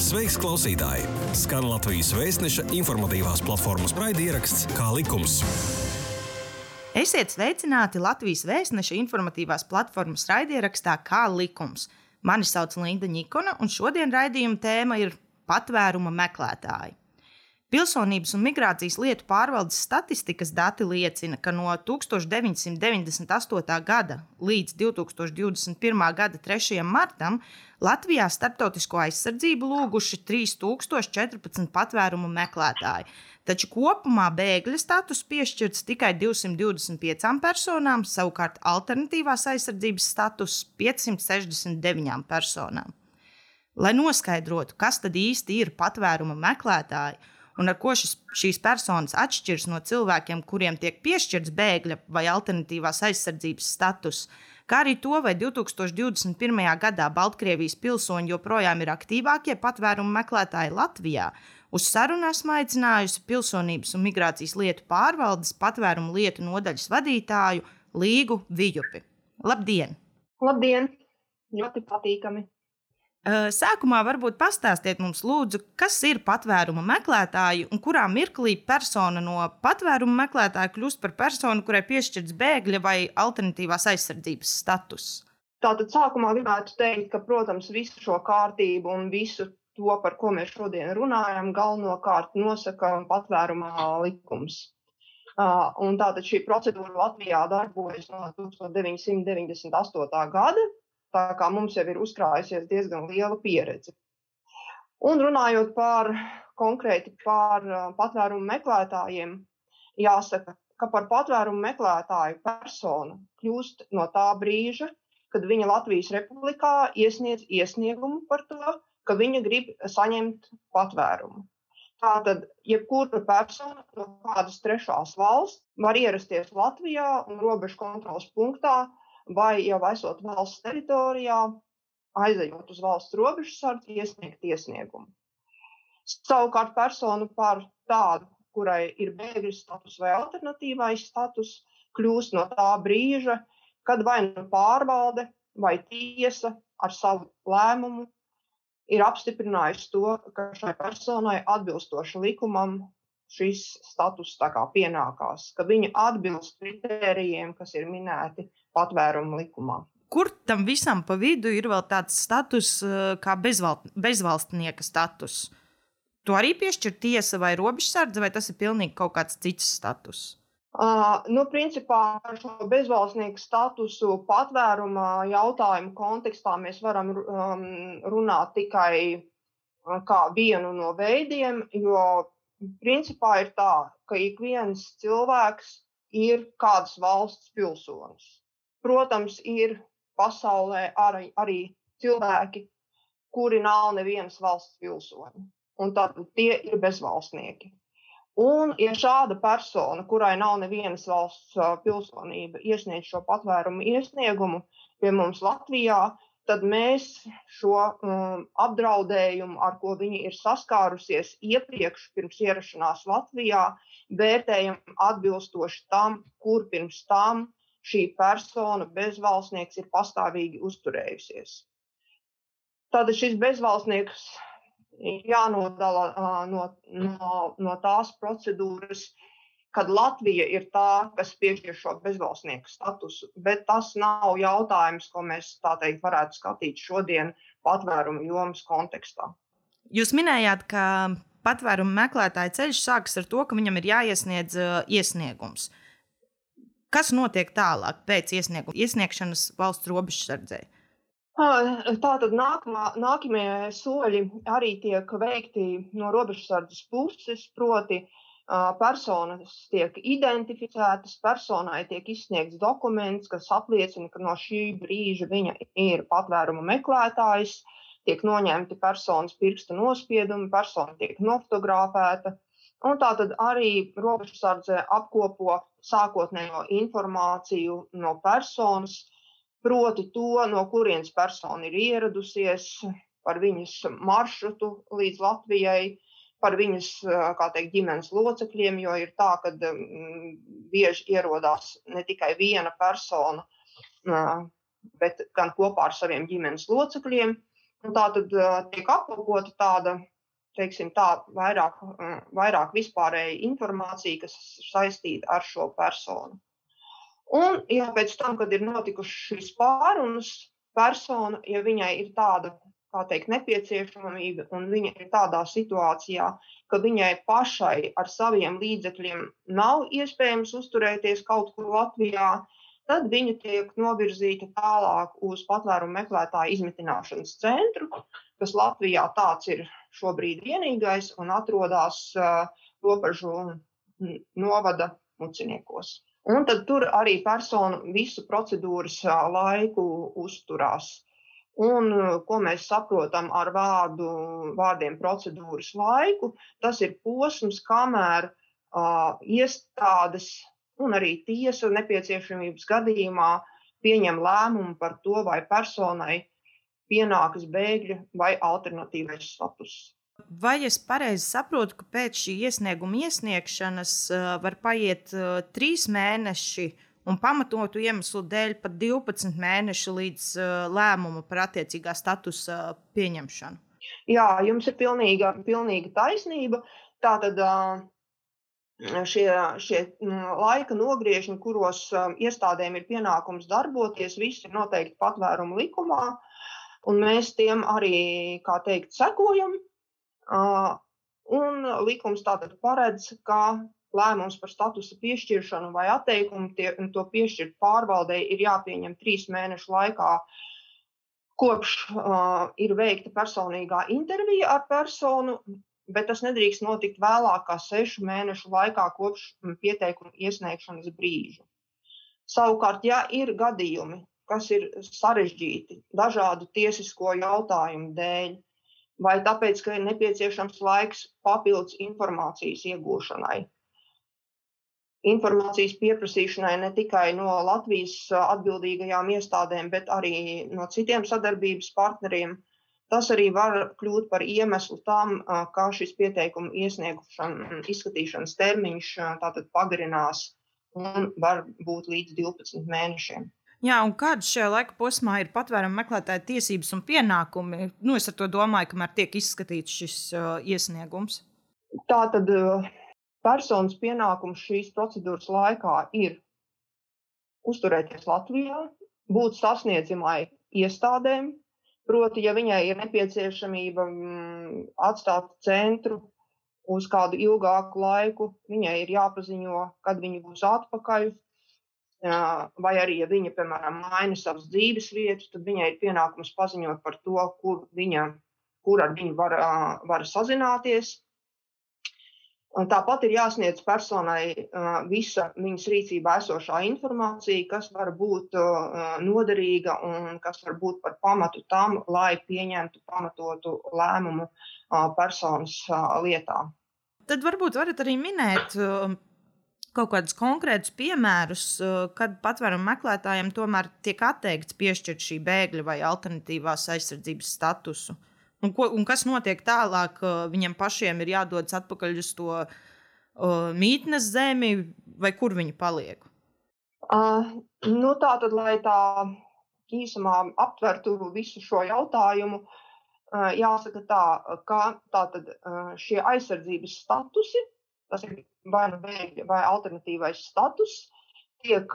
Sveiks, klausītāji! Skan Latvijas vēstneša informatīvās platformas raidieraksts Kā likums. Esiet sveicināti Latvijas vēstneša informatīvās platformas raidierakstā Kā likums. Mani sauc Linda Nikona, un šodien raidījuma tēma ir patvēruma meklētāji. Pilsonības un migrācijas lietu pārvaldes statistikas dati liecina, ka no 1998. gada līdz 2021. gada 3. martam Latvijā starptautisko aizsardzību lūguši 3014 patvērumu meklētāji, taču kopumā bēgļa status piešķirts tikai 225 personām, savukārt alternatīvās aizsardzības status 569 personām. Lai noskaidrotu, kas tad īsti ir patvēruma meklētāji un ar ko šis, šīs personas atšķiras no cilvēkiem, kuriem tiek piešķirts bēgļa vai alternatīvās aizsardzības status, kā arī to, vai 2021. gadā Baltkrievijas pilsoņi joprojām ir aktīvākie patvērumu meklētāji Latvijā. Uz sarunu esmu aicinājusi pilsonības un migrācijas lietu pārvaldes patvērumu lietu nodaļas vadītāju Līgu Vijupi. Labdien! Labdien! Ļoti patīkami! Sākumā varbūt pastāstiet mums, lūdzu, kas ir patvērumu meklētāji un kurā mirklī persona no patvērumu meklētāja kļūst par personu, kurai piešķirts bēgļa vai alternatīvās aizsardzības status. Tātad sākumā gribētu teikt, ka, protams, visu šo kārtību un visu to, par ko mēs šodien runājam, galvenokārt nosaka patvērumā likums. Un tātad šī procedūra Latvijā darbojas no 1998. gada, Tā kā mums jau ir uzkrājusies diezgan liela pieredze. Un runājot par konkrēti par patvērumu meklētājiem, jāsaka, ka par patvērumu meklētāju personu kļūst no tā brīža, kad viņa Latvijas republikā iesniedz iesniegumu par to, ka viņa grib saņemt patvērumu. Tātad, jebkura persona no kādas trešās valsts var ierasties Latvijā un robežu kontrolas punktā vai jau esot valsts teritorijā, aizejot uz valsts robežu sardzi, iesniegt iesniegumu. Savukārt persona par tādu, kurai ir bēgļu status vai alternatīvais status, kļūst no tā brīža, kad vai nu pārvalde vai tiesa ar savu lēmumu ir apstiprinājusi to, ka šai personai atbilstoši likumam šis status pienākās, ka viņa atbilst kritērijiem, kas ir minēti patvērumu likumā. Kur tam visam pa vidu ir vēl tāds status eh, kā bezval, bezvalstnieka status? To arī piešķir tiesa vai robežsardze, vai tas ir pilnīgi kaut kāds cits status? Uh, nu, principā par šo bezvalstnieku statusu patvēruma jautājumu kontekstā mēs varam um, runāt tikai kā vienu no veidiem, jo principā ir tā, ka ik viens cilvēks ir kādas valsts pilsonis. Protams, ir pasaulē arī, arī cilvēki, kuri nav nevienas valsts pilsoņi. Un tad tie ir bezvalstnieki. Un, ja šāda persona, kurai nav nevienas valsts pilsonība, iesniedz šo patvērumu iesniegumu pie mums Latvijā, tad mēs šo um, apdraudējumu, ar ko viņi ir saskārusies iepriekš, pirms ierašanās Latvijā, vērtējam atbilstoši tam, kur pirms tam šī persona, bezvalstnieks, ir pastāvīgi uzturējusies. Tātad šis bezvalstnieks jānodala uh, no, no, no tās procedūras, kad Latvija ir tā, kas piešķir šo bezvalstnieku statusu. Bet tas nav jautājums, ko mēs tā teikt varētu skatīt šodien patvērumu jomas kontekstā. Jūs minējāt, ka patvērumu meklētāja ceļš sākas ar to, ka viņam ir jāiesniedz uh, iesniegums. Kas notiek tālāk pēc iesniegšanas valsts robežsardzē? Tātad nākamā, nākamie soļi arī tiek veikti no robežsardzes puses, proti, personas tiek identificētas, personai tiek izsniegts dokuments, kas apliecina, ka no šī brīža viņa ir patvēruma meklētājs, tiek noņemti personas pirksta nospiedumi, persona tiek nofotografēta. Un tā tad arī robežsardze apkopo sākotnējo informāciju no personas, proti to, no kurienes persona ir ieradusies, par viņas maršrutu līdz Latvijai, par viņas teikt, ģimenes locekļiem, jo ir tā, ka bieži ierodās ne tikai viena persona, bet gan kopā ar saviem ģimenes locekļiem. Un tā tad tiek apkopota tāda, teiksim, tā vairāk, vairāk vispārēja informācija, kas saistīta ar šo personu. Un, ja pēc tam, kad ir notikušas šīs pārunas, persona, ja viņai ir tāda kā teikt, nepieciešamība, un viņa ir tādā situācijā, ka viņai pašai ar saviem līdzekļiem nav iespējams uzturēties kaut kur Latvijā, tad viņa tiek novirzīta tālāk uz patvērumu meklētāju izmitināšanas centru, kas Latvijā tāds ir šobrīd vienīgais un atrodas uh, robežu novada muciniekos. Un tad tur arī persona visu procedūras uh, laiku uzturās. Un, ko mēs saprotam ar vārdu, vārdiem procedūras laiku, tas ir posms, kamēr uh, iestādes un arī tiesa nepieciešamības gadījumā pieņem lēmumu par to, vai personai pienākas bēgļa vai alternatīvais status. Vai es pareizi saprotu, ka pēc šī iesnieguma iesniegšanas uh, var paiet uh, trīs mēneši, un pamatotu iemeslu dēļ pat 12 mēneši līdz uh, lēmumu par attiecīgā statusa pieņemšanu? Jā, jums ir pilnīga, pilnīga taisnība. Tātad uh, šie, šie laika nogriežņi, kuros um, iestādēm ir pienākums darboties, viss ir noteikti patvērumu likumā, un mēs tiem arī, kā teikt, sekojam. Un likums tātad paredz, ka lēmums par statusa piešķiršanu vai atteikumu tie, to piešķirt pārvaldei ir jāpieņem trīs mēnešu laikā, kopš uh, ir veikta personīgā intervija ar personu, bet tas nedrīkst notikt vēlāk kā sešu mēnešu laikā kopš pieteikuma iesniegšanas brīža. Savukārt, ja ir gadījumi, kas ir sarežģīti dažādu tiesisko jautājumu dēļ, vai tāpēc, ka ir nepieciešams laiks papildus informācijas iegūšanai, informācijas pieprasīšanai ne tikai no Latvijas atbildīgajām iestādēm, bet arī no citiem sadarbības partneriem, Tas arī var kļūt par iemeslu tam, kā šis pieteikuma izskatīšanas termiņš pagarinās un var būt līdz 12 mēnešiem. Jā, un kādas šajā laika posmā ir patvērumu meklētāja tiesības un pienākumi? Nu, es ar to domāju, kamēr tiek izskatīts šis uh, iesniegums. Tā tad uh, personas pienākums šīs procedūras laikā ir uzturēties Latvijā, būt sasniedzamai iestādēm, Proti, ja viņai ir nepieciešamība mm, atstāt centru uz kādu ilgāku laiku, viņai ir jāpaziņo, kad viņa būs atpakaļ. Vai arī, ja viņa, piemēram, maina savas dzīves vietu, tad viņai ir pienākums paziņot par to, kur, viņa, kur ar viņu var, var sazināties. Un tāpat ir jāsniedz personai visa viņas rīcībā esošā informācija, kas var būt noderīga un kas var būt par pamatu tam, lai pieņemtu pamatotu lēmumu personas lietā. Tad varbūt varat arī minēt kaut kādus konkrētus piemērus, kad patvērumu meklētājiem tomēr tiek atteikts piešķirt šī bēgļa vai alternatīvās aizsardzības statusu. Un, ko, un kas notiek tālāk? Viņam pašiem ir jādodas atpakaļ uz to uh, mītnes zemi, vai kur viņi paliek? Uh, nu tā tad, lai tā īsumā aptvertu visu šo jautājumu, uh, jāsaka tā, ka tātad, uh, šie aizsardzības statusi, tas ir vai nu bēgļa vai alternatīvais status, uh, tiek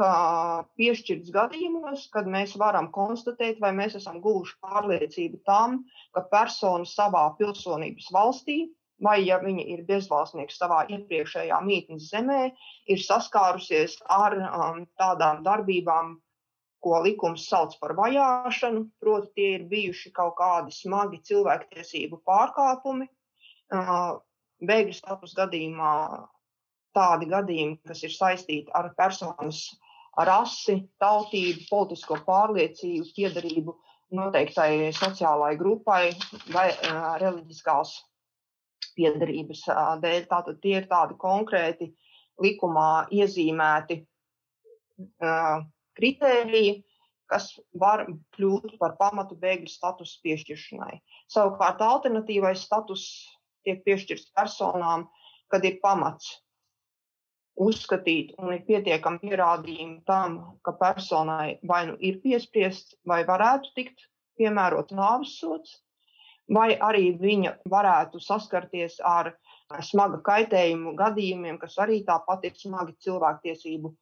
piešķirts gadījumos, kad mēs varam konstatēt, vai mēs esam guvuši pārliecību tam, ka persona savā pilsonības valstī, vai ja viņa ir bezvalstnieks savā iepriekšējā mītnes zemē, ir saskārusies ar um, tādām darbībām, ko likums sauc par vajāšanu, proti, tie ir bijuši kaut kādi smagi cilvēktiesību pārkāpumi. Uh, Bēgļu status gadījumā tādi gadījumi, kas ir saistīti ar personas rasi, tautību, politisko pārliecību, piedarību noteiktai sociālai grupai vai uh, reliģiskās piedarības uh, dēļ. Tātad tie ir tādi konkrēti likumā iezīmēti uh, kritēriji, kas var kļūt par pamatu bēgļu statusu piešķiršanai. Savukārt alternatīvais status tiek piešķirts personām, kad ir pamats uzskatīt un ir pietiekami pierādījumi tam, ka personai vai nu ir piespriests, vai varētu tikt piemērots nāves sods, vai arī viņa varētu saskarties ar smaga kaitējumu gadījumiem, kas arī tāpat ir smagi cilvēktiesību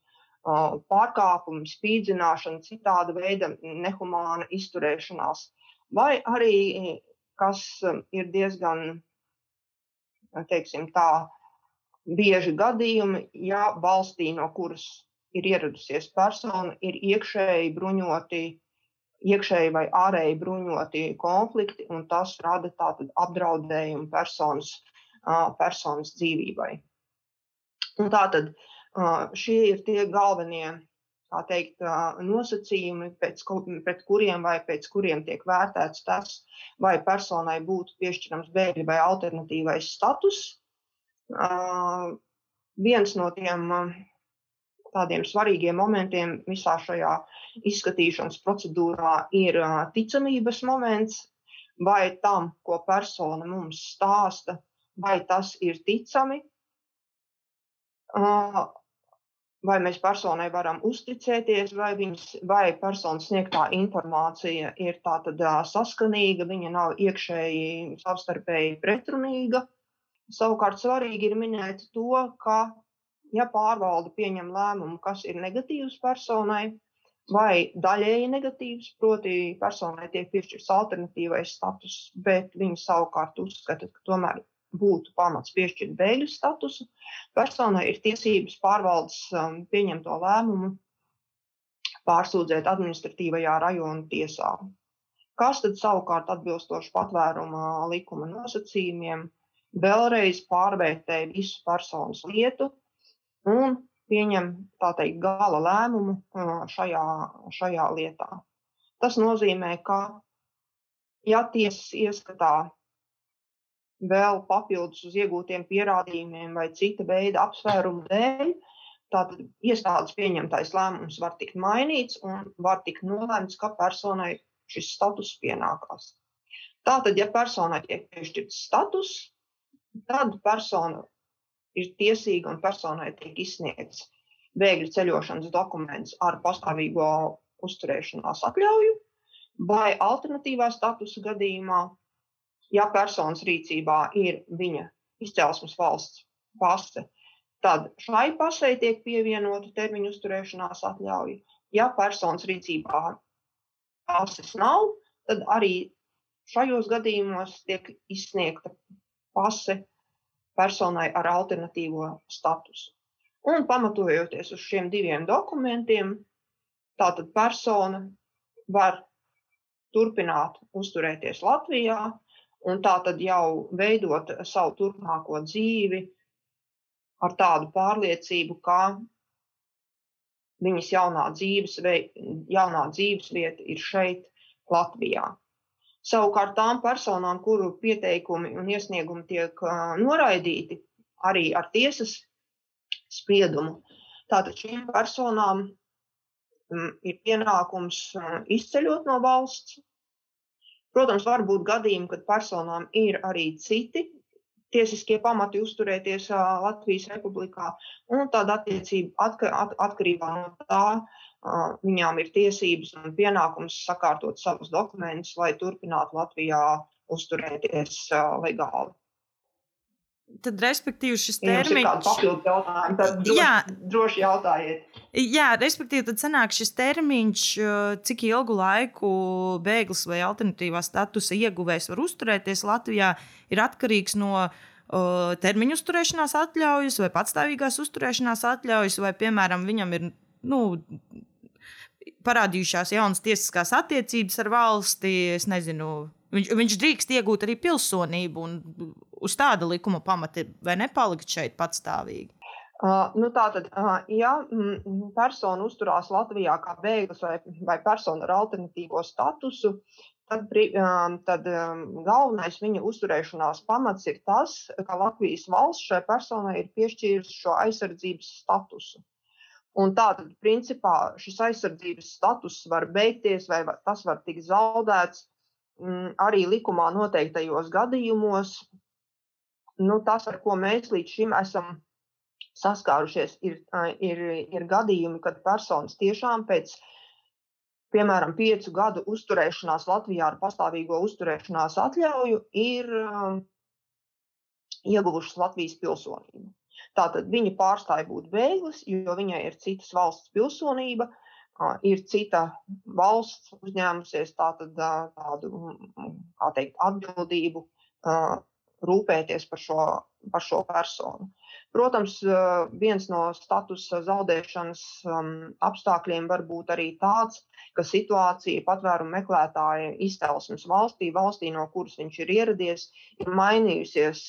pārkāpumi, spīdzināšana, citāda veida nehumāna izturēšanās, vai arī, kas ir diezgan, teiksim tā, bieži gadījumi, ja valstī, no kuras ir ieradusies persona, ir iekšēji bruņoti iekšēji vai ārēji bruņoti konflikti, un tas rada tātad apdraudējumu personas, personas dzīvībai. Un tātad šie ir tie galvenie teikt, nosacījumi, pēc, pret kuriem vai pēc kuriem tiek vērtēts tas, vai personai būtu piešķirams bēgļa vai alternatīvais status. Viens no tiem tādiem svarīgiem momentiem visā šajā izskatīšanas procedūrā ir ticamības moments, vai tam, ko persona mums stāsta, vai tas ir ticami, vai mēs personai varam uzticēties, vai, viņas, vai personas sniegtā informācija ir tātad saskanīga, viņa nav iekšēji savstarpēji pretrunīga. Savukārt svarīgi ir minēt to, ka ja pārvalde pieņem lēmumu, kas ir negatīvs personai, vai daļēji negatīvs, proti, personai tiek piešķirts alternatīvais status, bet viņi savukārt uzskata, ka tomēr būtu pamats piešķirt bēgļu statusu, personai ir tiesības pārvaldes um, pieņemto lēmumu pārsūdzēt administratīvajā rajona tiesā. Kas tad savukārt atbilstoši patvēruma likuma nosacījumiem vēlreiz pārvērtē visu personas lietu, un pieņem teikt, gala lēmumu šajā, šajā lietā. Tas nozīmē, ka, ja tiesas ieskatā vēl papildus uz iegūtiem pierādījumiem vai cita veida apsvērumu dēļ, tad iestādes pieņemtais lēmums var tikt mainīts un var tikt nolēmts, ka personai šis status pienākās. Tātad, ja personai tiek piešķirts status, tad persona ir tiesīga un personai tiek izsniegts bēgļu ceļošanas dokuments ar pastāvīgo uzturēšanās atļauju, vai alternatīvā statusa gadījumā, ja personas rīcībā ir viņa izcelsmes valsts pase, tad šai pasei tiek pievienota termiņu uzturēšanās atļauja. Ja personas rīcībā pases nav, tad arī šajos gadījumos tiek izsniegta pase personai ar alternatīvo statusu. Un pamatojoties uz šiem diviem dokumentiem, tātad persona var turpināt uzturēties Latvijā un tātad jau veidot savu turpmāko dzīvi ar tādu pārliecību, ka viņas jaunā dzīves, jaunā dzīves vieta ir šeit, Latvijā. Savukārt tām personām, kuru pieteikumi un iesniegumi tiek noraidīti arī ar tiesas spriedumu, tātad šīm personām um, ir pienākums izceļot no valsts. Protams, var būt gadījumi, kad personām ir arī citi tiesiskie pamati uzturēties Latvijas republikā, un tāda attiecība atka, at, atkarībā no tā, viņām ir tiesības un pienākums sakārtot savus dokumentus, lai turpinātu Latvijā uzturēties legāli. Tad, respektīvi, šis termiņš. Ja ir papildu jautājumi, tad droši, jā, droši jautājiet. Jā, respektīvi, tad sanāk šis termiņš, cik ilgu laiku bēglis vai alternatīvā statusa ieguvējs var uzturēties Latvijā, ir atkarīgs no uh, termiņu uzturēšanās atļaujas vai patstāvīgās uzturēšanās atļaujas, vai, piemēram, viņam ir nu, parādījušās jaunas tiesiskās attiecības ar valsti. Es nezinu, viņš, viņš drīkst iegūt arī pilsonību un uz tāda likuma pamata vai nepalikt šeit patstāvīgi. Uh, nu tātad, uh, ja mm, persona uzturās Latvijā kā bēglis vai, vai persona ar alternatīvo statusu, tad, um, tad um, galvenais viņa uzturēšanās pamats ir tas, ka Latvijas valsts šai personai ir piešķīrusi šo aizsardzības statusu. Un tātad, principā, šis aizsardzības status var beigties, vai tas var tikt zaudēts mm, arī likumā noteiktajos gadījumos. Nu, tas, ar ko mēs līdz šim esam saskārušies, ir, ir, ir gadījumi, kad personas tiešām pēc, piemēram, piecu gadu uzturēšanās Latvijā ar pastāvīgo uzturēšanās atļauju, ir ieguvušas Latvijas pilsonību. Tātad viņa pārstāja būt bēglis, jo viņai ir citas valsts pilsonība, ir cita valsts uzņēmusies tātad, tādu teikt, atbildību rūpēties par šo, par šo personu. Protams, viens no statusa zaudēšanas apstākļiem var būt arī tāds, ka situācija patvērumu meklētāja izcelsmes valstī, valstī, no kuras viņš ir ieradies, ir mainījusies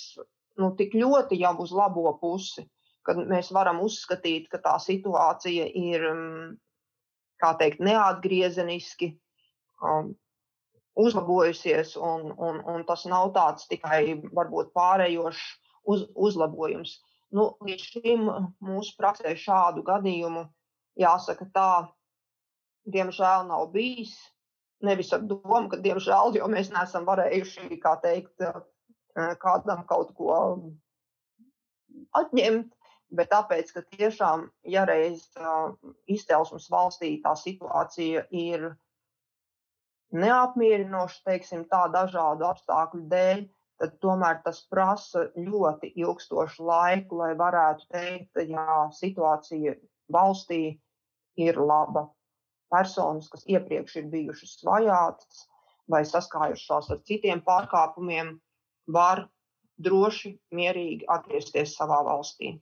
nu, tik ļoti jau uz labo pusi, ka mēs varam uzskatīt, ka tā situācija ir kā teikt, neatgriezeniski um, uzlabojusies, un, un, un tas nav tāds tikai varbūt pārējošs uz, uzlabojums. Nu, līdz šim mūsu praksē šādu gadījumu, jāsaka tā, diemžēl nav bijis. Nevis ar domu, ka diemžēl, jo mēs neesam varējuši, kā teikt, kādam kaut ko atņemt, bet tāpēc, ka tiešām, ja reiz izcelsmes valstī tā situācija ir neapmierinoša, teiksim, tā dažādu apstākļu dēļ, tad tomēr tas prasa ļoti ilgstošu laiku, lai varētu teikt, jā, situācija valstī ir laba. Personas, kas iepriekš ir bijušas vajātas vai saskājušās ar citiem pārkāpumiem, var droši, mierīgi atgriezties savā valstī.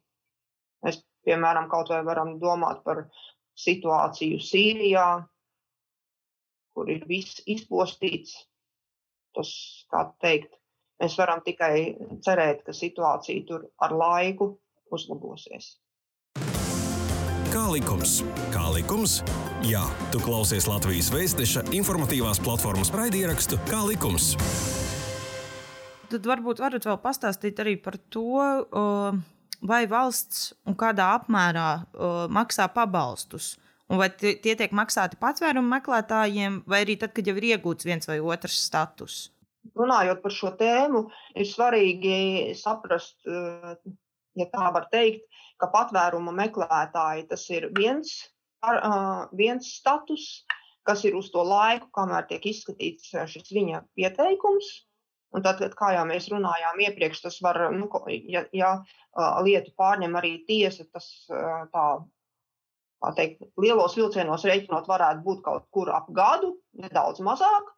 Mēs, piemēram, kaut vai varam domāt par situāciju Sīrijā, kur ir viss izpostīts. Tas, kā teikt, mēs varam tikai cerēt, ka situācija tur ar laiku uzlabosies. Kā likums? Kā likums? Jā, tu klausies Latvijas Vēstneša informatīvās platformas raidierakstu Kā likums. Tad varbūt varat vēl pastāstīt arī par to, uh, vai valsts un kādā apmērā uh, maksā pabalstus. Un vai tie tiek maksāti patvērumu meklētājiem, vai arī tad, kad jau ir iegūts viens vai otrs status? Runājot par šo tēmu, ir svarīgi saprast, ja tā var teikt, ka patvēruma meklētāji tas ir viens, viens status, kas ir uz to laiku, kamēr tiek izskatīts šis viņa pieteikums. Un tad, kā jau mēs runājām iepriekš, tas var, nu, ja, ja lietu pārņem arī tiesa, tas tā, tā teikt, lielos vilcienos reiķinot varētu būt kaut kur ap gadu, nedaudz mazāk.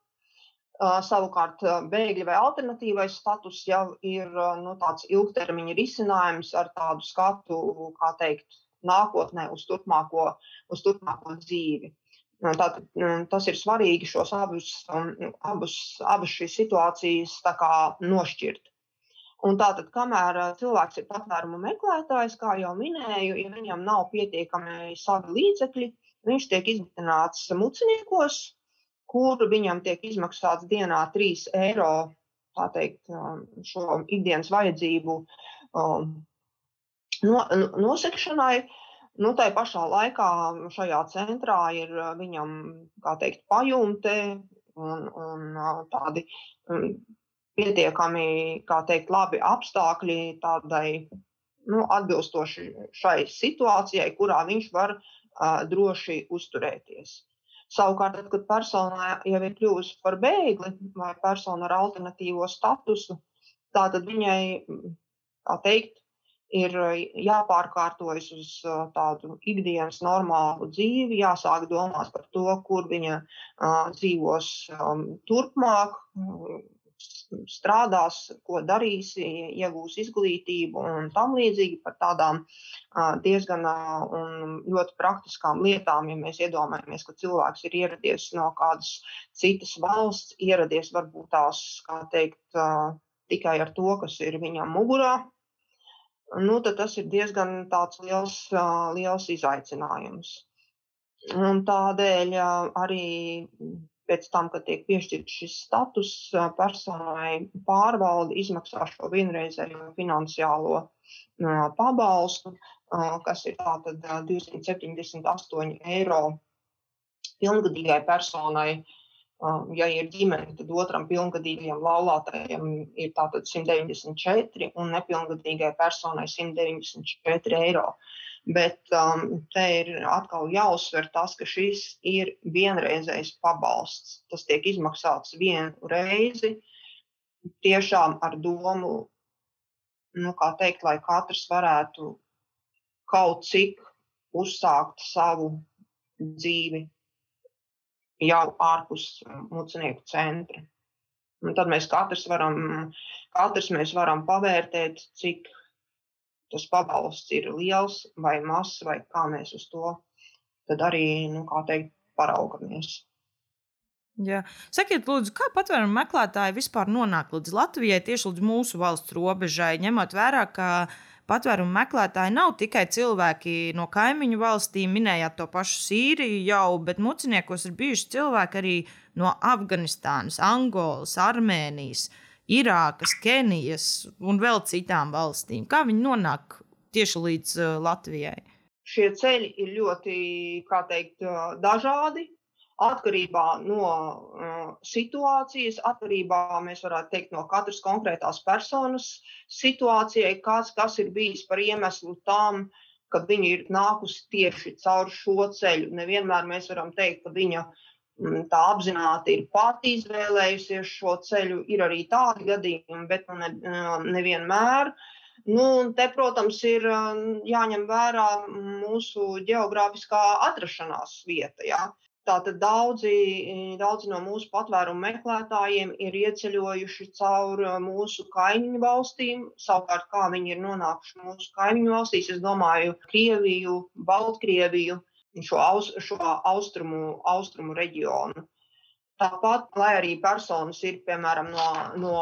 Savukārt, bēgļi vai alternatīvais status jau ir nu, tāds ilgtermiņa risinājums ar tādu skatu, kā teikt, nākotnē uz turpmāko, uz turpmāko dzīvi. Tātad, tas ir svarīgi šos abus, abus, abas šīs situācijas nošķirt. Un tātad, kamēr cilvēks ir patvērumu meklētājs, kā jau minēju, ja viņam nav pietiekami savi līdzekļi, viņš tiek izmitināts muciniekos, kur viņam tiek izmaksāts dienā 3 eiro teikt, šo ikdienas vajadzību no, nosekšanai. Nu, tā pašā laikā šajā centrā ir viņam, kā teikt, pajumte un, un tādi pietiekami, kā teikt, labi apstākļi tādai nu, atbilstoši šai situācijai, kurā viņš var uh, droši uzturēties. Savukārt, tad, kad persona jau ir kļuvusi par bēgli vai persona ar alternatīvo statusu, tad viņai, tā teikt, ir eh, jāpārkārtojas uz eh, tādu ikdienas normālu dzīvi, jāsāk domāt par to, kur viņa uh, dzīvos um, turpmāk, strādās, ko darīs, iegūs izglītību un tam līdzīgi par tādām diezgan ļoti praktiskām lietām. Ja mēs iedomājamies, ka cilvēks ir ieradies no kādas citas valsts, ieradies varbūt tās, kā teikt, tikai ar to, kas ir viņam mugurā, nu, tas ir diezgan liels, liels izaicinājums. Un tādēļ arī pēc tam, kad tiek piešķirts šis status, personai pārvalde izmaksā šo vienreizējo finansiālo pabalstu, kas ir tātad 278 eiro pilngadīgai personai Ja ir ģimene, tad otram pilngadīgajam laulātajam ir tātad 194 un nepilngadīgai personai 194 eiro. Bet um, te ir atkal jāuzsver tas, ka šis ir vienreizējs pabalsts. Tas tiek izmaksāts vienu reizi, tiešām ar domu, nu, kā teikt, lai katrs varētu kaut cik uzsākt savu dzīvi jau ārpus mucinieku centra. Un tad mēs katrs varam, katrs mēs varam pavērtēt, cik tas pabalsts ir liels vai mazs, vai kā mēs uz to tad arī, nu, kā teikt, paraugamies. Jā. Sakiet, lūdzu, kā patvērumu meklētāji vispār nonāk līdz Latvijai, tieši līdz mūsu valsts robežai, ņemot vērā, ka uh, patvērumu meklētāji nav tikai cilvēki no kaimiņu valstīm, minējāt to pašu Sīriju jau, bet muciniekos ir bijuši cilvēki arī no Afganistānas, Angolas, Armēnijas, Irākas, Kenijas un vēl citām valstīm. Kā viņi nonāk tieši līdz uh, Latvijai? Šie ceļi ir ļoti teikt, dažādi atkarībā no uh, situācijas, atkarībā mēs varētu teikt no katras konkrētās personas situācijai, kas, kas ir bijis par iemeslu tam, ka viņa ir nākusi tieši caur šo ceļu. Nevienmēr mēs varam teikt, ka viņa mm, tā apzināti ir pati izvēlējusies šo ceļu. Ir arī tādi gadījumi, bet ne, nevienmēr. Nu, te, protams, ir jāņem vērā mūsu geogrāfiskā atrašanās vieta. Ja? Tātad daudzi, daudzi no mūsu patvērumu meklētājiem ir ieceļojuši caur uh, mūsu kaimiņu valstīm. Savukārt, kā viņi ir nonākuši mūsu kaimiņu valstīs, es domāju, Krieviju, Baltkrieviju, šo, aus, šo austrumu, austrumu reģionu. Tāpat, lai arī personas ir piemēram no, no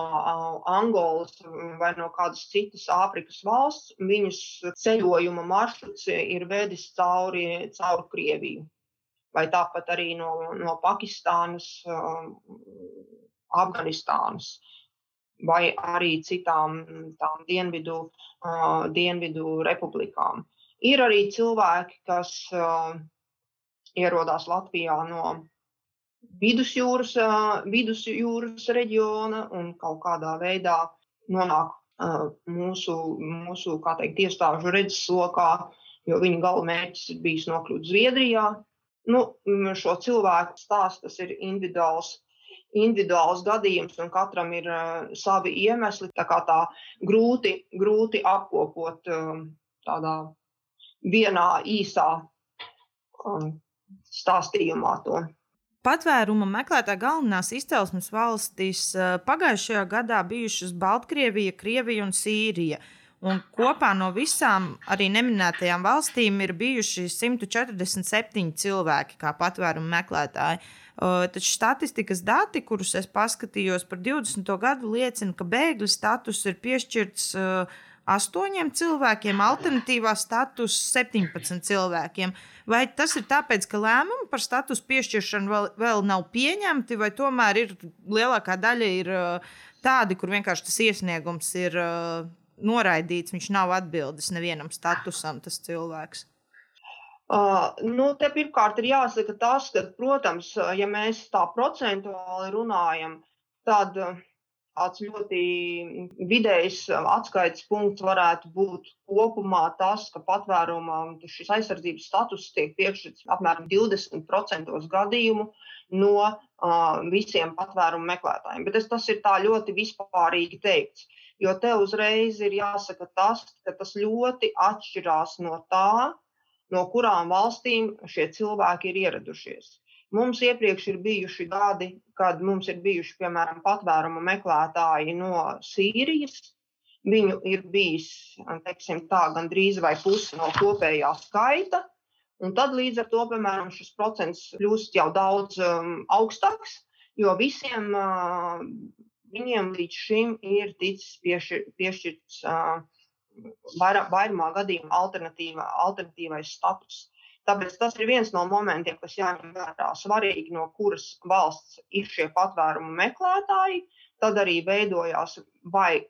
Angolas vai no kādas citas Āfrikas valsts, viņas ceļojuma maršruts ir vedis cauri, cauri Krieviju vai tāpat arī no, no Pakistānas, um, Afganistānas vai arī citām tām dienvidu, uh, dienvidu republikām. Ir arī cilvēki, kas uh, ierodās Latvijā no vidusjūras, uh, vidusjūras reģiona un kaut kādā veidā nonāk uh, mūsu, mūsu teikt, iestāžu redzeslokā, jo viņu galvenmērķis ir bijis nokļūt Zviedrijā, nu, šo cilvēku stāsts ir individuāls. Individuāls gadījums, un katram ir uh, savi iemesli. Tā kā tā grūti, grūti apkopot um, tādā vienā īsā um, stāstījumā to. Patvēruma meklētāja galvenās izcelsmes valstis pagājušajā gadā bijušas Baltkrievija, Krievija un Sīrija. Uh, Un kopā no visām arī neminētajām valstīm ir bijuši 147 cilvēki kā patvērumu meklētāji. Uh, taču statistikas dati, kurus es paskatījos par 20. gadu, liecina, ka bēgļu status ir piešķirts uh, astoņiem cilvēkiem, alternatīvā status 17 cilvēkiem. Vai tas ir tāpēc, ka lēmumi par status piešķiršanu vēl, vēl nav pieņemti, vai tomēr ir lielākā daļa ir tādi, kur vienkārši tas iesniegums ir noraidīts, viņš nav atbildis nevienam statusam, tas cilvēks? Uh, nu, te pirmkārt ir jāsaka tas, ka, protams, ja mēs tā procentuāli runājam, tad tāds ļoti vidējs atskaites punkts varētu būt kopumā tas, ka patvērumā šis aizsardzības status tiek piešķirts apmēram 20% gadījumu no uh, visiem patvērumu meklētājiem. Bet es, tas ir tā ļoti vispārīgi teikts. Uh, jo te uzreiz ir jāsaka tas, ka tas ļoti atšķirās no tā, no kurām valstīm šie cilvēki ir ieradušies. Mums iepriekš ir bijuši gadi, kad mums ir bijuši, piemēram, patvērumu meklētāji no Sīrijas. Viņu ir bijis, teiksim, tā gandrīz vai pusi no kopējā skaita. Un tad līdz ar to, piemēram, šis procents kļūst jau daudz um, augstāks, jo visiem uh, viņiem līdz šim ir ticis piešķir, piešķirts uh, vairumā gadījumā alternatīvā, alternatīvais status. Tāpēc tas ir viens no momentiem, kas jāņem vērā. Svarīgi, no kuras valsts ir šie patvērumu meklētāji, tad arī veidojās vai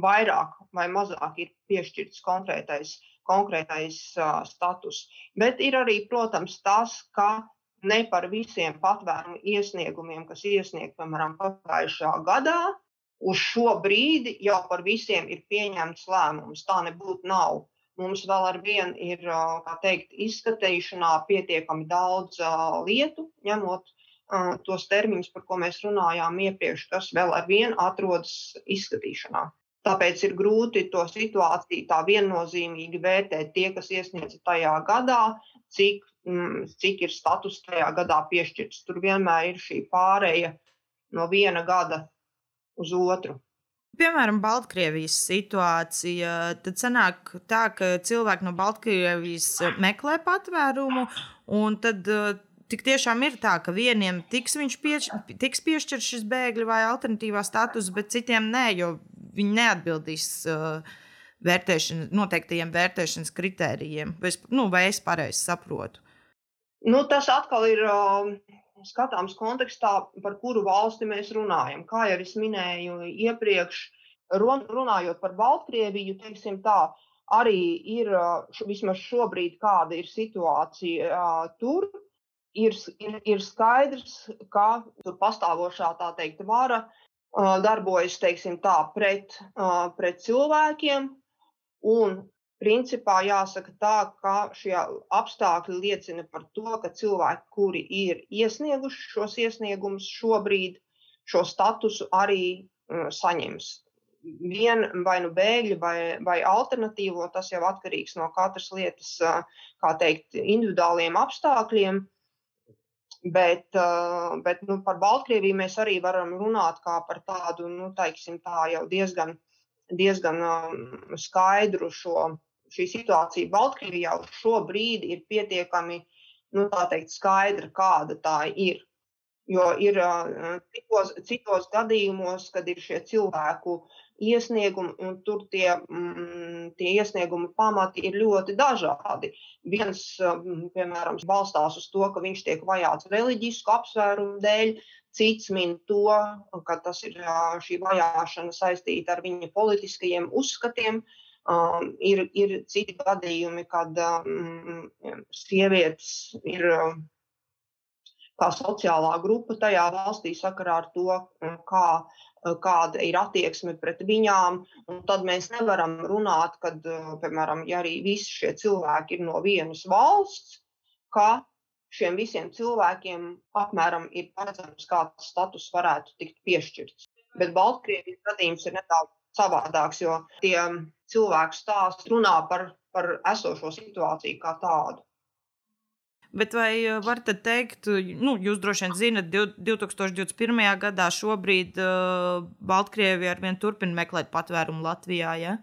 vairāk vai mazāk ir piešķirts konkrētais, konkrētais uh, status. Bet ir arī, protams, tas, ka ne par visiem patvērumu iesniegumiem, kas iesniegti, piemēram, pagājušā gadā. Uz šo brīdi jau par visiem ir pieņemts lēmums. Tā nebūtu nav. Mums vēl ar vienu ir teikt, izskatīšanā pietiekami daudz lietu, ņemot tos termiņus, par ko mēs runājām iepriekš, kas vēl ar vienu atrodas izskatīšanā. Tāpēc ir grūti to situāciju tā viennozīmīgi vērtēt tie, kas iesniedza tajā gadā, cik Mm, cik ir status tajā gadā piešķirts. Tur vienmēr ir šī pāreja no viena gada uz otru. Piemēram, Baltkrievijas situācija. Tad sanāk tā, ka cilvēki no Baltkrievijas meklē patvērumu, un tad uh, tik tiešām ir tā, ka vieniem tiks, pieš, tiks piešķirts šis bēgļu vai alternatīvā status, bet citiem nē, jo viņi neatbildīs uh, vērtēšana, noteiktajiem vērtēšanas kritērijiem. Vai es, nu, vai es pareizi saprotu? Nu, tas atkal ir uh, skatāms kontekstā, par kuru valsti mēs runājam. Kā jau es minēju iepriekš, run, runājot par Baltkrieviju, teiksim tā, arī ir uh, vismaz šobrīd, kāda ir situācija uh, tur. Ir, ir, ir skaidrs, ka tur pastāvošā tā teikt vara uh, darbojas teiksim, tā, pret, uh, pret cilvēkiem, un Principā jāsaka tā, ka šie apstākļi liecina par to, ka cilvēki, kuri ir iesnieguši šos iesniegumus šobrīd, šo statusu arī uh, saņems. Vien vai nu bēgļi, vai, vai alternatīvo, tas jau atkarīgs no katras lietas, uh, kā teikt, individuāliem apstākļiem. Bet, uh, bet nu, par Baltkrieviju mēs arī varam runāt kā par tādu, nu, teiksim, tā jau diezgan, diezgan um, skaidru šo šī situācija Baltkrievijā uz šo brīdi ir pietiekami nu, teikt, skaidra, kāda tā ir. Jo ir citos, citos gadījumos, kad ir šie cilvēku iesniegumi, un tur tie, mm, tie iesniegumi pamati ir ļoti dažādi. Viens, piemēram, balstās uz to, ka viņš tiek vajāts reliģisku apsvērumu dēļ, cits min to, ka tas ir šī vajāšana saistīta ar viņa politiskajiem uzskatiem. Um, ir, ir citi gadījumi, kad um, sievietes ir um, kā sociālā grupa tajā valstī sakarā ar to, um, kā, kāda ir attieksme pret viņām. Tad mēs nevaram runāt, kad, uh, piemēram, ja arī visi šie cilvēki ir no vienas valsts, ka šiem visiem cilvēkiem apmēram ir paredzams, kāds status varētu tikt piešķirts. Bet Baltkrievijas gadījums ir nedaudz savādāks, jo tie cilvēku stāsti runā par, par esošo situāciju kā tādu. Bet vai eh, varat teikt, nu, jūs droši vien zinat, 2021. gadā šobrīd uh, Baltkrievija ar vien turpina meklēt patvērumu Latvijā? Ja?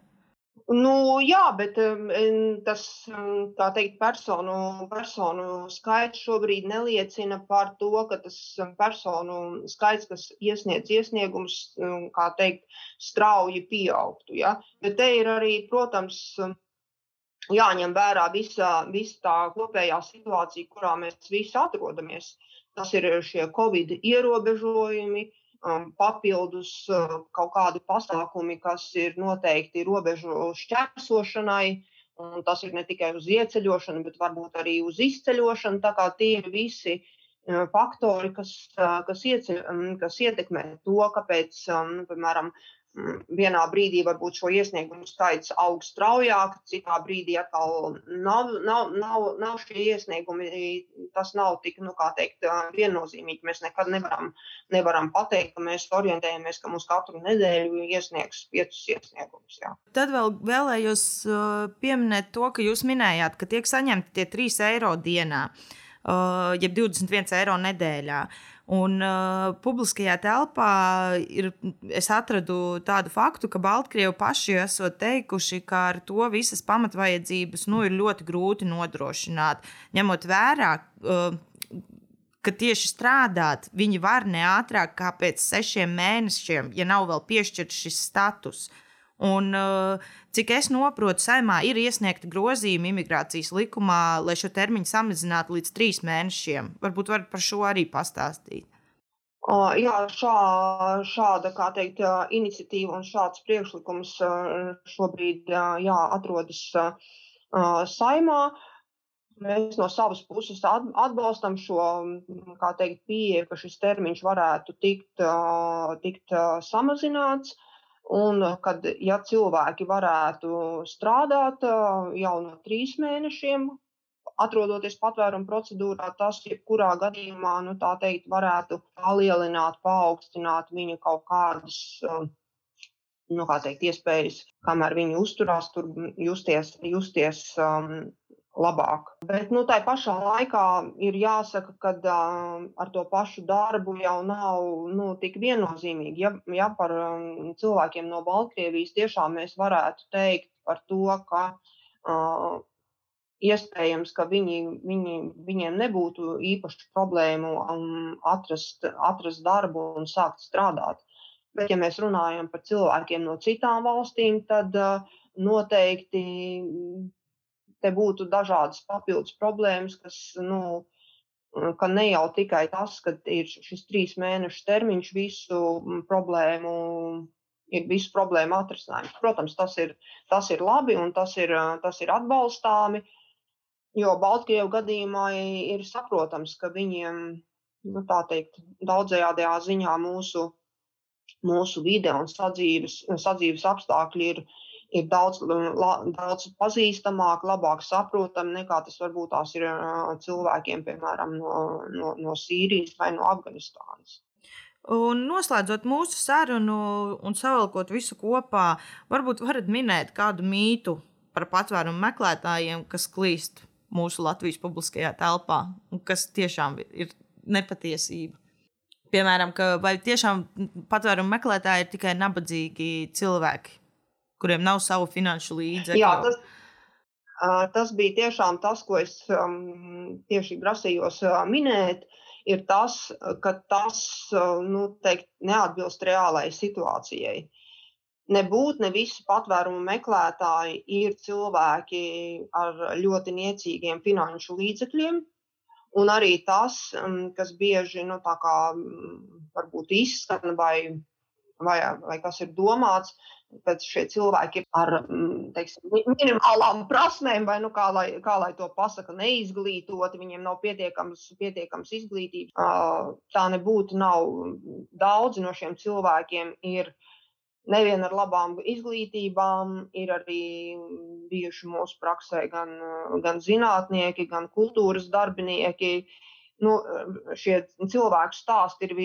Nu, jā, bet tas teikt, personu, personu skaits šobrīd neliecina par to, ka tas personu skaits, kas iesniedz iesniegumus, kā teikt, strauji pieaugtu. Ja? Bet te ir arī, protams, jāņem vērā visa, visa tā kopējā situācija, kurā mēs visi atrodamies. Tas ir šie Covid ierobežojumi, um, papildus uh, kaut kādi pasākumi, kas ir noteikti robežu šķērsošanai. Un tas ir ne tikai uz ieceļošanu, bet varbūt arī uz izceļošanu. Tā kā tie ir visi uh, faktori, kas, uh, kas, ieceļ, um, kas ietekmē to, kāpēc, um, piemēram, Mm, vienā brīdī varbūt šo iesniegumu skaits aug straujāk, citā brīdī atkal nav, nav, nav, nav šie iesniegumi. Tas nav tik nu, teikt, viennozīmīgi. Mēs nekad nevaram, nevaram pateikt, ka mēs orientējamies, ka mums katru nedēļu iesniegs piecus iesniegumus. Jā. Tad vēl vēlējos pieminēt to, ka jūs minējāt, ka tiek saņemti tie 3 eiro dienā, jeb 21 eiro nedēļā. Un uh, publiskajā telpā ir, es atradu tādu faktu, ka Baltkrievi paši esot teikuši, ka ar to visas pamatvajadzības nu, ir ļoti grūti nodrošināt. Ņemot vērā, uh, ka tieši strādāt viņi var ne ātrāk kā pēc sešiem mēnešiem, ja nav vēl piešķirts šis status. Uh, Un, uh, cik es saprotu, saimā ir iesniegti grozījumi imigrācijas likumā, lai šo termiņu samazinātu līdz trīs mēnešiem. Varbūt varat par šo arī pastāstīt. Uh, jā, šā, šāda teikt, iniciatīva un šāds priekšlikums uh, šobrīd jā, atrodas saimā. Mēs no savas puses atbalstam šo teikt, pieeju, ka šis termiņš varētu tikt, tikt samazināts. Un kad ja cilvēki varētu strādāt jau no trīs mēnešiem, atrodoties patvērumu procedūrā, tas jebkurā gadījumā, nu, teikt, varētu palielināt, paaugstināt viņu kaut kādas nu, teikt, iespējas, kamēr viņi uzturās, tur justies, justies um, labāk. Bet nu, tā pašā laikā ir jāsaka, ka uh, ar to pašu darbu jau nav nu, tik viennozīmīgi. Ja, ja par um, cilvēkiem no Baltkrievijas tiešām mēs varētu teikt par to, ka uh, iespējams, ka viņi, viņi, viņiem nebūtu īpaši problēmu um, atrast, atrast darbu un sākt strādāt. Bet, ja mēs runājam par cilvēkiem no citām valstīm, tad uh, noteikti te būtu dažādas papildus problēmas, kas, nu, ka ne jau tikai tas, ka ir šis trīs mēnešu termiņš visu problēmu, ir visu problēmu atrisinājums. Protams, tas ir, tas ir labi un tas ir, tas ir atbalstāmi, jo Baltkrievu gadījumā ir saprotams, ka viņiem, nu, tā teikt, daudzējādā ziņā mūsu mūsu vide un sadzīves, sadzīves apstākļi ir, ir daudz, la, daudz pazīstamāki, labāk saprotami nekā tas varbūt tās ir cilvēkiem, piemēram, no, no, no Sīrijas vai no Afganistānas. Un noslēdzot mūsu sarunu un savilkot visu kopā, varbūt varat minēt kādu mītu par patvērumu meklētājiem, kas klīst mūsu Latvijas publiskajā telpā un kas tiešām ir nepatiesība. Piemēram, vai tiešām patvērumu meklētāji ir tikai nabadzīgi cilvēki, kuriem nav savu finanšu līdzekļu? Jā, tas, tas bija tiešām tas, ko es um, tieši grasījos minēt. Ir tas, ka tas nu, teikt, neatbilst reālajai situācijai. Nebūt ne visi patvērumu meklētāji ir cilvēki ar ļoti niecīgiem finanšu līdzekļiem, Un arī tas, mm, kas bieži nu, kā, mm, varbūt izskan vai, vai, vai kas ir domāts, ka šie cilvēki ar mm, teiksim, minimālām prasmēm, vai nu, kā, lai, kā lai to pasaka, neizglītoti, viņiem nav pietiekams, pietiekams izglītības. Tā nebūtu. Nav daudzi no šiem cilvēkiem ir nevien ar labām izglītībām, ir arī bijuši mūsu praksē gan, gan zinātnieki, gan kultūras darbinieki. Nu, šie cilvēku stāsti ir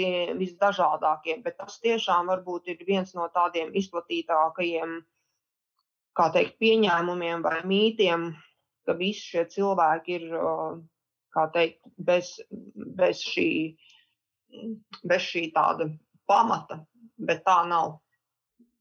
visdažādākie, bet tas tiešām varbūt ir viens no tādiem izplatītākajiem teikt, pieņēmumiem vai mītiem, ka visi šie cilvēki ir teikt, bez, bez, šī, bez šī tāda pamata, bet tā nav.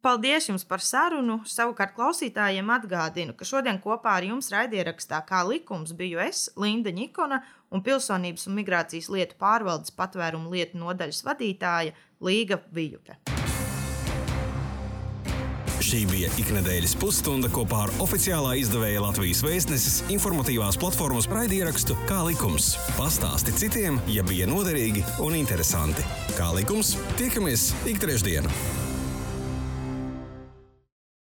Paldies jums par sarunu. Savukārt klausītājiem atgādinu, ka šodien kopā ar jums raidierakstā kā likums biju es, Linda Nikona, un Pilsonības un migrācijas lietu pārvaldes patvērumu lietu nodaļas vadītāja Līga Vijuke. Šī bija iknedēļas pusstunda kopā ar oficiālā izdevēja Latvijas vēstneses informatīvās platformas raidierakstu Kā likums. Pastāsti citiem, ja bija noderīgi un interesanti. Kā likums, tiekamies ik trešdienu!